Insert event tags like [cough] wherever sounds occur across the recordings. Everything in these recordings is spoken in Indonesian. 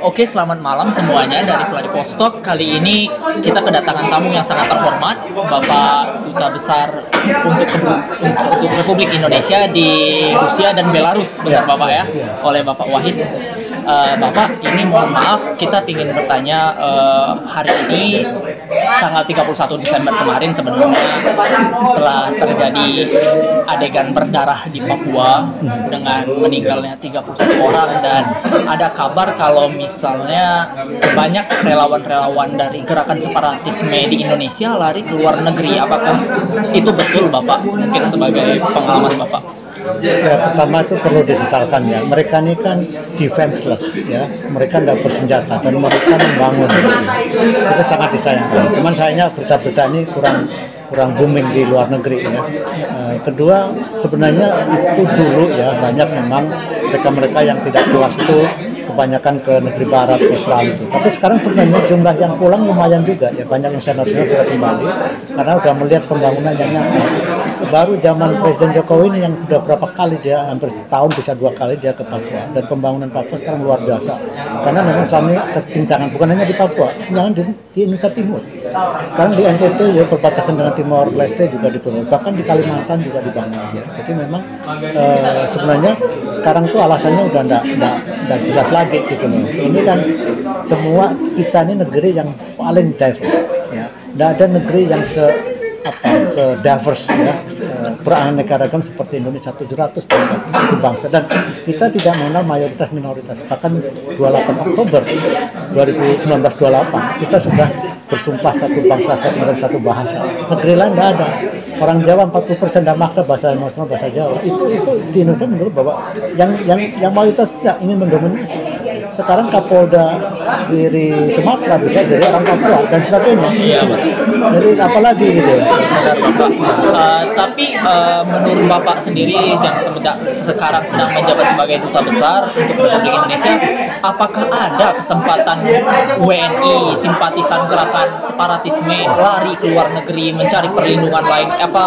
Oke, selamat malam semuanya dari Vladivostok. Kali ini kita kedatangan tamu yang sangat terhormat, Bapak Duta Besar untuk, untuk, untuk Republik Indonesia di Rusia dan Belarus, benar Bapak ya, oleh Bapak Wahid. Uh, Bapak, ini mohon maaf, kita ingin bertanya uh, hari ini tanggal 31 Desember kemarin sebenarnya telah terjadi adegan berdarah di Papua dengan meninggalnya 31 orang dan ada kabar kalau misalnya banyak relawan-relawan dari gerakan separatisme di Indonesia lari ke luar negeri. Apakah itu betul Bapak? Mungkin sebagai pengalaman Bapak. Ya, pertama itu perlu disesalkan ya. Mereka ini kan defenseless ya. Mereka tidak bersenjata dan mereka membangun. Itu sangat disayangkan. Cuman sayangnya berita-berita ini kurang kurang booming di luar negeri ya. Uh, kedua sebenarnya itu dulu ya banyak memang mereka-mereka yang tidak puas itu kebanyakan ke negeri barat Israel itu. Tapi sekarang sebenarnya jumlah yang pulang lumayan juga ya banyak yang senior sudah kembali karena sudah melihat pembangunan yang nyata. Baru zaman Presiden Jokowi ini yang sudah berapa kali dia hampir setahun bisa dua kali dia ke Papua dan pembangunan Papua sekarang luar biasa. Karena memang selama ini bukan hanya di Papua, kekencangan di, di Indonesia Timur. Sekarang di NTT ya berbatasan dengan Timor Leste juga dibangun, bahkan di Kalimantan juga dibangun. Ya. Jadi memang uh, sebenarnya sekarang tuh alasannya udah enggak jelas lagi gitu loh. Ini kan semua kita ini negeri yang paling diverse ya. Tidak ada negeri yang se apa se diverse ya beraneka ragam seperti Indonesia 700 bangsa. Dan kita tidak mengenal mayoritas minoritas. Bahkan 28 Oktober 2019 28 kita sudah bersumpah satu bangsa satu negara satu bahasa. Negeri lain tidak ada. Orang Jawa 40 persen tidak maksa bahasa nasional bahasa Jawa. Itu itu di Indonesia menurut bahwa yang yang yang mayoritas tidak ingin mendominasi sekarang Kapolda dari Sumatera bisa jadi orang Papua dan sebagainya iya, jadi apalagi gitu uh, tapi uh, menurut Bapak sendiri yang sekarang sedang menjabat sebagai duta besar untuk Republik Indonesia apakah ada kesempatan WNI simpatisan gerakan separatisme, lari ke luar negeri, mencari perlindungan lain. Apa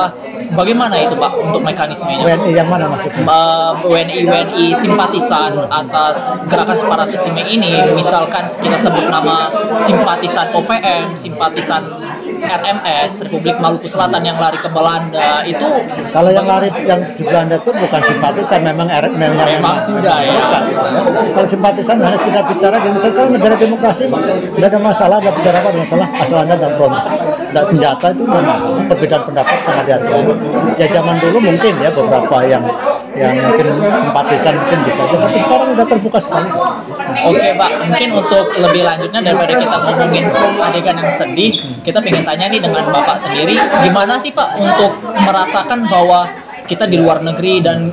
bagaimana itu Pak untuk mekanismenya? WNI yang mana maksudnya? Uh, WNI WNI simpatisan atas gerakan separatisme ini, misalkan kita sebut nama simpatisan OPM, simpatisan RMS Republik Maluku Selatan yang lari ke Belanda. Itu kalau yang lari yang di Belanda itu bukan simpatisan memang RMS memang, memang sudah ya. Kalau simpatisan harus kita bicara di Indonesia negara demokrasi tidak ada masalah, tidak bicara apa masalah masalah asalnya dan front tidak senjata itu memang perbedaan pendapat sangat dihargai. Ya zaman dulu mungkin ya beberapa yang yang mungkin simpatisan mungkin bisa. Tapi sekarang sudah terbuka sekali. Oke pak. Mungkin untuk lebih lanjutnya daripada kita ngomongin adegan yang sedih kita ingin tanya nih dengan bapak sendiri gimana sih pak untuk merasakan bahwa kita di luar negeri dan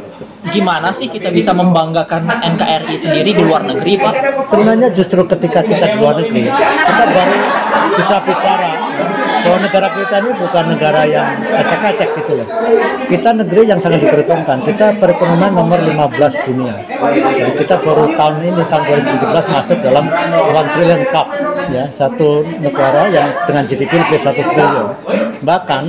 gimana sih kita bisa membanggakan NKRI sendiri di luar negeri, Pak? Sebenarnya justru ketika kita di luar negeri, kita baru bisa bicara bahwa negara kita ini bukan negara yang acak-acak gitu loh. Kita negeri yang sangat diperhitungkan. Kita perekonomian nomor 15 dunia. Jadi kita baru tahun ini tahun 2017 masuk dalam 1 trillion cup ya, satu negara yang dengan GDP lebih satu triliun. Bahkan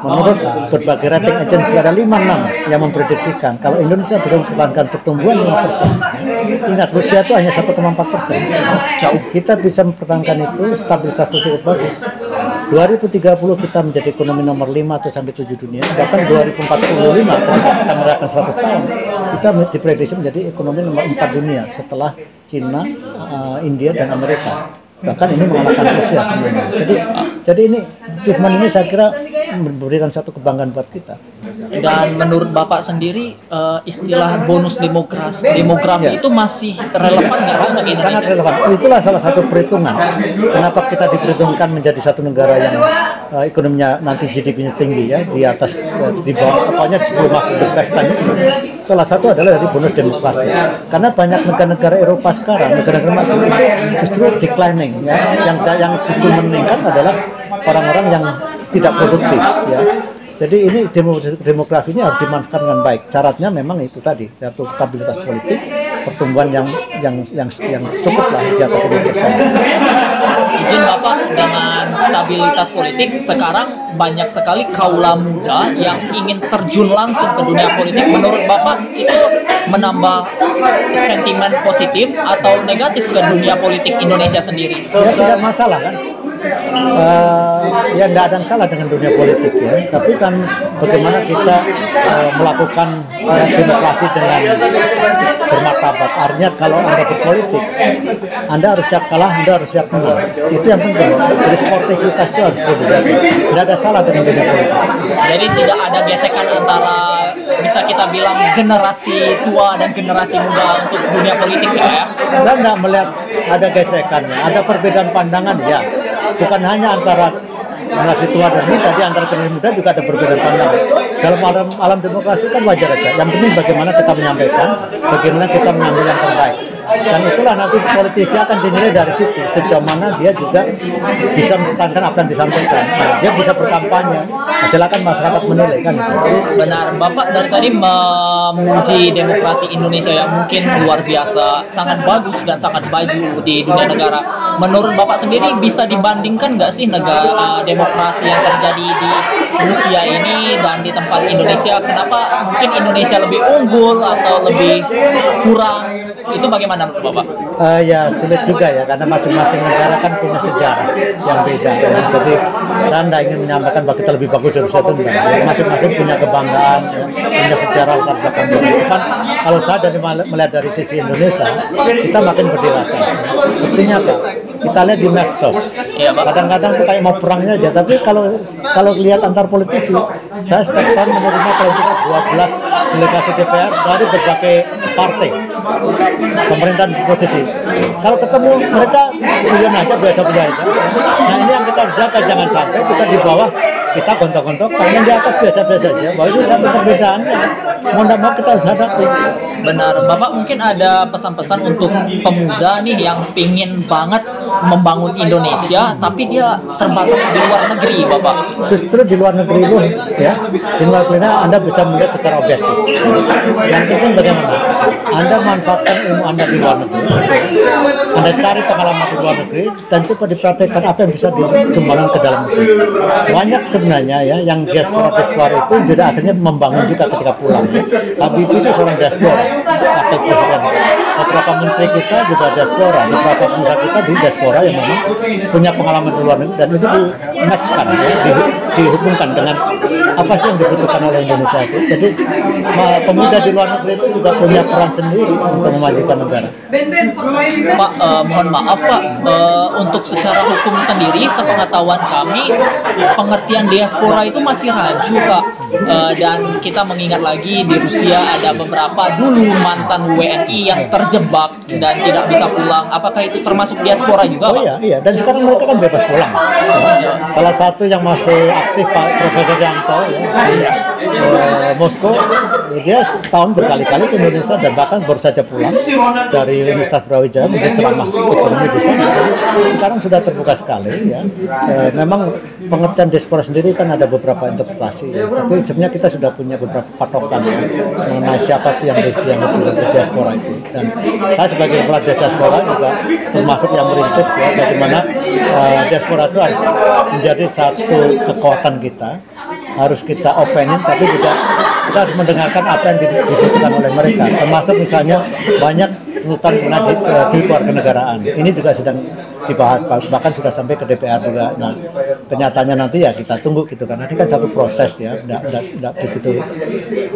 Menurut berbagai rating agensi ada 5-6 yang memprediksikan kalau Indonesia bisa mempertahankan pertumbuhan 5 persen. Ingat Rusia itu hanya 1,4 persen. Jauh kita bisa mempertahankan itu stabilitas politik bagus. 2030 kita menjadi ekonomi nomor 5 atau sampai 7 dunia. Bahkan 2045 ketika kita merayakan 100 tahun kita diprediksi menjadi ekonomi nomor 4 dunia setelah Cina, uh, India dan Amerika bahkan ini mengalahkan Rusia sebenarnya. Jadi jadi ini achievement ini saya kira memberikan satu kebanggaan buat kita. Dan menurut Bapak sendiri uh, istilah bonus demokrasi demografi ya. itu masih relevan nggak untuk Indonesia? Sangat relevan. Itulah salah satu perhitungan. Kenapa kita diperhitungkan menjadi satu negara yang uh, ekonominya nanti GDP-nya tinggi ya di atas uh, di bawah pokoknya sebelum masuk ke pesta Salah satu adalah dari bonus demokrasi. Karena banyak negara-negara Eropa sekarang negara-negara maju itu justru declining ya. Yang yang justru meningkat adalah orang-orang yang tidak produktif ya jadi ini demokrasi ini harus dimanfaatkan dengan baik. Syaratnya memang itu tadi, satu stabilitas politik, pertumbuhan yang yang yang yang cukup lah di atas persen. Izin Bapak dengan stabilitas politik sekarang banyak sekali kaula muda yang ingin terjun langsung ke dunia politik. Menurut Bapak itu menambah sentimen positif atau negatif ke dunia politik Indonesia sendiri? ya tidak masalah kan Eh, ya tidak ada yang salah dengan dunia politik ya tapi kan bagaimana kita eh, melakukan eh, demokrasi dengan bermartabat artinya kalau anda berpolitik anda harus siap kalah anda harus siap menang itu yang penting jadi sportivitas itu harus berbeda tidak ada salah dengan dunia politik Jadi tidak ada gesekan antara bisa kita bilang generasi tua dan generasi muda untuk dunia politik ya. ya? Anda nggak melihat ada gesekannya, ada perbedaan pandangan ya. Bukan hanya antara generasi tua dan muda, di antara generasi muda juga ada perbedaan pandangan. Dalam alam, alam demokrasi kan wajar aja. Yang penting bagaimana kita menyampaikan, bagaimana kita mengambil yang terbaik. Dan itulah nanti politisi akan dinilai dari situ, sejauh mana dia juga bisa mempertahankan apa yang disampaikan. Nah, dia bisa berkampanye. Nah, silakan masyarakat menilai kan. Benar, Bapak dari tadi memuji demokrasi Indonesia yang mungkin luar biasa, sangat bagus dan sangat maju di dunia negara. Menurut Bapak sendiri bisa dibandingkan nggak sih negara demokrasi yang terjadi di Rusia ini dan di tempat Indonesia? Kenapa mungkin Indonesia lebih unggul atau lebih kurang? Itu bagaimana menurut Bapak? Eh, ya sulit juga ya karena masing-masing negara kan punya sejarah yang beda. ya. Jadi saya tidak ingin menyampaikan bahwa kita lebih bagus dari satu negara. Ya, Masing-masing punya kebanggaan, ya, punya sejarah latar belakang. Cuman kalau saya dari melihat dari sisi Indonesia, kita makin berdewasa. Buktinya apa? Kita lihat di medsos. Iya. Kadang-kadang tuh kayak mau perangnya aja. Tapi kalau kalau lihat antar politisi, saya setiap tahun menerima kalau tidak 12 delegasi DPR dari berbagai partai pemerintahan di posisi. Kalau ketemu mereka guyon aja biasa biasa aja. Nah ini yang kita jaga jangan sampai kita di bawah kita gontok-gontok yang di atas biasa-biasa aja. Bahwa itu satu perbedaannya. Mau tidak mau kita hadapi. Benar, Bapak mungkin ada pesan-pesan untuk pemuda nih yang pingin banget membangun Indonesia, tapi dia terbatas di luar negeri, Bapak. Justru di luar negeri itu ya, di luar negeri Anda bisa melihat secara objektif. Yang penting bagaimana? Anda manfaatkan ilmu Anda di luar negeri. Anda cari pengalaman di luar negeri dan coba dipraktekkan apa yang bisa dikembangkan ke dalam negeri. Banyak sebenarnya ya yang diaspora-diaspora itu juga akhirnya membangun juga ketika pulang. Habibie itu seorang diaspora. Beberapa menteri kita juga diaspora, beberapa pengusaha kita di diaspora yang memang punya pengalaman di luar negeri dan itu di matchkan ya, di- dihubungkan dengan apa sih yang dibutuhkan oleh Indonesia itu. Jadi pemuda di luar negeri itu juga punya peran sendiri untuk memajukan negara. Pak, eh, mohon maaf Pak, Eh, untuk secara hukum sendiri, sepengetahuan kami, pengertian diaspora itu masih raju Pak. Eh, dan kita mengingat lagi di Rusia ada beberapa dulu mantan WNI yang terjebak dan tidak bisa pulang. Apakah itu termasuk diaspora juga Oh iya, iya. Dan sekarang mereka kan bebas pulang. Ya. Salah satu yang masih aktif Pak Profesor Yanto ya, di eh, Moskow, dia setahun berkali-kali ke Indonesia dan bahkan baru saja pulang dari Universitas Brawijaya menjadi ceramah ekonomi di sana. Sekarang sudah terbuka sekali ya. Eh, memang pengertian diaspora sendiri kan ada beberapa interpretasi ya. Tapi sebenarnya kita sudah punya beberapa patokan ya, mengenai siapa sih yang yang betul-betul diaspora itu. Dan saya sebagai kepala diaspora juga termasuk yang merintis ya bagaimana eh, diaspora itu menjadi satu kekuatan kita harus kita openin tapi juga kita harus mendengarkan apa yang di- dibutuhkan oleh mereka. Termasuk misalnya banyak tuntutan mengenai di, eh, di keluarga negaraan ini juga sedang dibahas bahkan sudah sampai ke DPR juga. Nah kenyataannya nanti ya kita tunggu gitu karena ini kan satu proses ya. Tidak begitu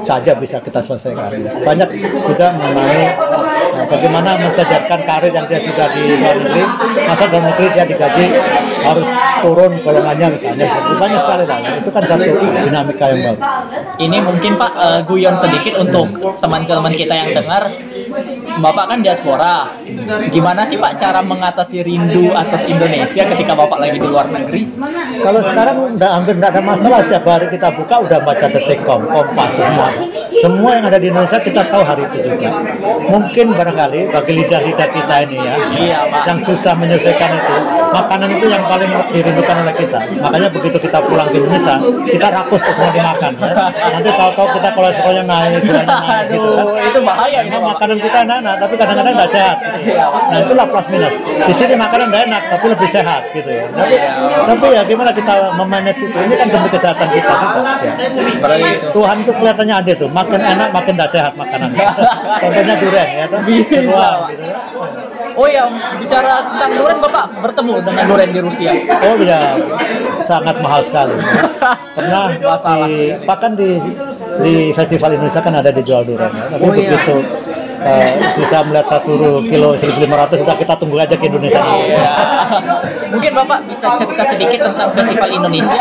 saja bisa kita selesaikan. Banyak juga mengenai eh, bagaimana mensejarkan karir yang dia sudah di luar negeri. Masa dalam negeri dia digaji harus turun golongannya misalnya. Itu banyak sekali lah itu kan satu dinamika yang baru. Ini mungkin Pak eh, guyon sedikit untuk teman-teman kita yang dengar. Bapak kan diaspora. Gimana sih Pak cara mengatasi rindu atas Indonesia ketika Bapak lagi di luar negeri? kalau sekarang udah hampir tidak ada masalah tiap hari kita buka udah baca detikcom kompas semua semua yang ada di Indonesia kita tahu hari itu juga mungkin barangkali bagi lidah-lidah kita ini ya Iya, Pak. yang susah menyelesaikan itu makanan itu yang paling dirindukan oleh kita makanya begitu kita pulang ke Indonesia kita rakus tuh semua dimakan ya. nanti tahu-tahu kita kolesterolnya naik [laughs] naik gitu kan Aduh, itu bahaya Bapak. makanan kita enak-enak tapi kadang-kadang nggak sehat Iya. Nah itulah plus minus. Di sini makanan nggak enak, tapi lebih sehat gitu ya. Tapi, Iya. tapi ya gimana kita memanage itu? Ini kan demi kesehatan kita juga. Ya. Berarti itu. Tuhan itu kelihatannya adil tuh, makin enak makin tidak sehat makanan. [laughs] Contohnya durian ya, kan? Pak. gitu. Oh ya, bicara tentang durian Bapak bertemu dengan durian di Rusia. Oh iya, sangat mahal sekali. [laughs] Pernah Masalah. di, bahkan di di festival Indonesia kan ada dijual durian. ya. Tapi Oh, iya. Eh, bisa melihat satu kilo 1.500 sudah kita tunggu aja ke Indonesia. Iya. Mungkin Bapak bisa cerita sedikit tentang festival Indonesia.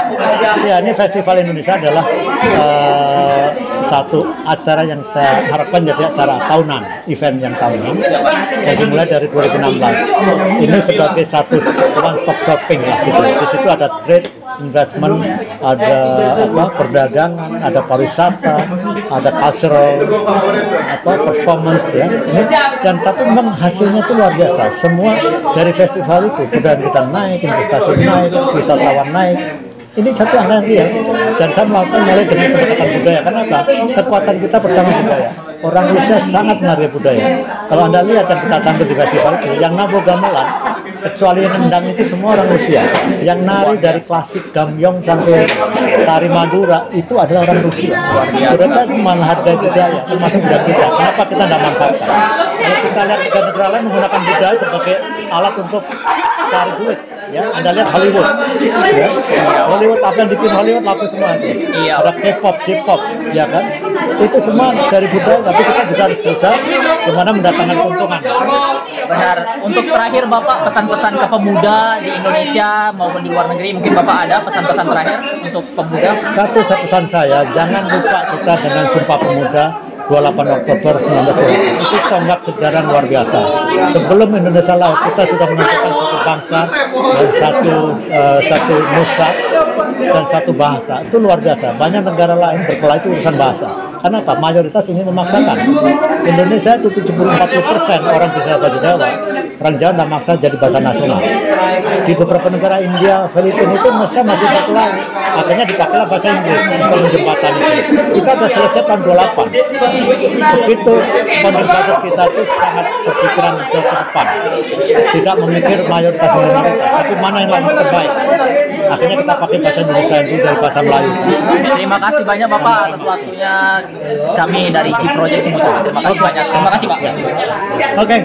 Ya, ini festival Indonesia adalah eh, satu acara yang saya harapkan jadi acara tahunan, event yang tahunan. Jadi mulai dari 2016. Ini sebagai satu one stop shopping lah gitu. Di situ ada trade, investment, ada apa perdagangan, ada pariwisata, ada cultural apa performance ya. Ini dan tapi memang hasilnya itu luar biasa. Semua dari festival itu budaya kita naik, investasi naik, wisatawan naik, ini satu angka yang real dan saya melakukan mulai dengan pendekatan budaya. Karena apa? Kekuatan kita pertama budaya. Orang Rusia sangat menghargai budaya. Kalau anda lihat yang kita tampil di festival itu yang nabo gamelan kecuali yang nendang itu semua orang Rusia. Yang nari dari klasik gamyong sampai tari Madura itu adalah orang Rusia. Mereka menghargai budaya termasuk budaya kita. Kenapa kita tidak manfaatkan kalau kita lihat negara-negara lain menggunakan budaya sebagai alat untuk cari duit ya. Anda lihat Hollywood ya. Hollywood apa yang bikin Hollywood laku semua Iya. ada K-pop J-pop ya kan? Itu semua dari budaya tapi kita juga harus berusaha gimana mendatangkan keuntungan. Benar. Untuk terakhir Bapak pesan-pesan ke pemuda di Indonesia maupun di luar negeri, mungkin Bapak ada pesan-pesan terakhir untuk pemuda? satu pesan saya jangan lupa kita dengan Sumpah Pemuda 28 Oktober 1945 itu tonggak sejarah luar biasa. Sebelum Indonesia laut kita sudah menentukan satu bangsa dan satu eh, satu nusa dan satu bahasa. Itu luar biasa. Banyak negara lain berkelahi itu urusan bahasa kenapa mayoritas ingin memaksakan. Indonesia itu 70-40 persen orang bisa bahasa Jawa. Orang Jawa tidak maksa jadi bahasa nasional. Di beberapa negara India Filipina itu mereka masih lain akhirnya dipakailah bahasa Inggris untuk menjembatani. Itu kita sudah selesai tahun 28 begitu konservatif kita itu sangat berpikiran ke depan. Tidak memikir mayoritas minoritas tapi mana yang lebih terbaik? Akhirnya kita pakai bahasa Indonesia itu dari bahasa Melayu. Terima kasih banyak Bapak atas waktunya kami dari Project semua. Terima kasih banyak. Terima kasih Pak. oke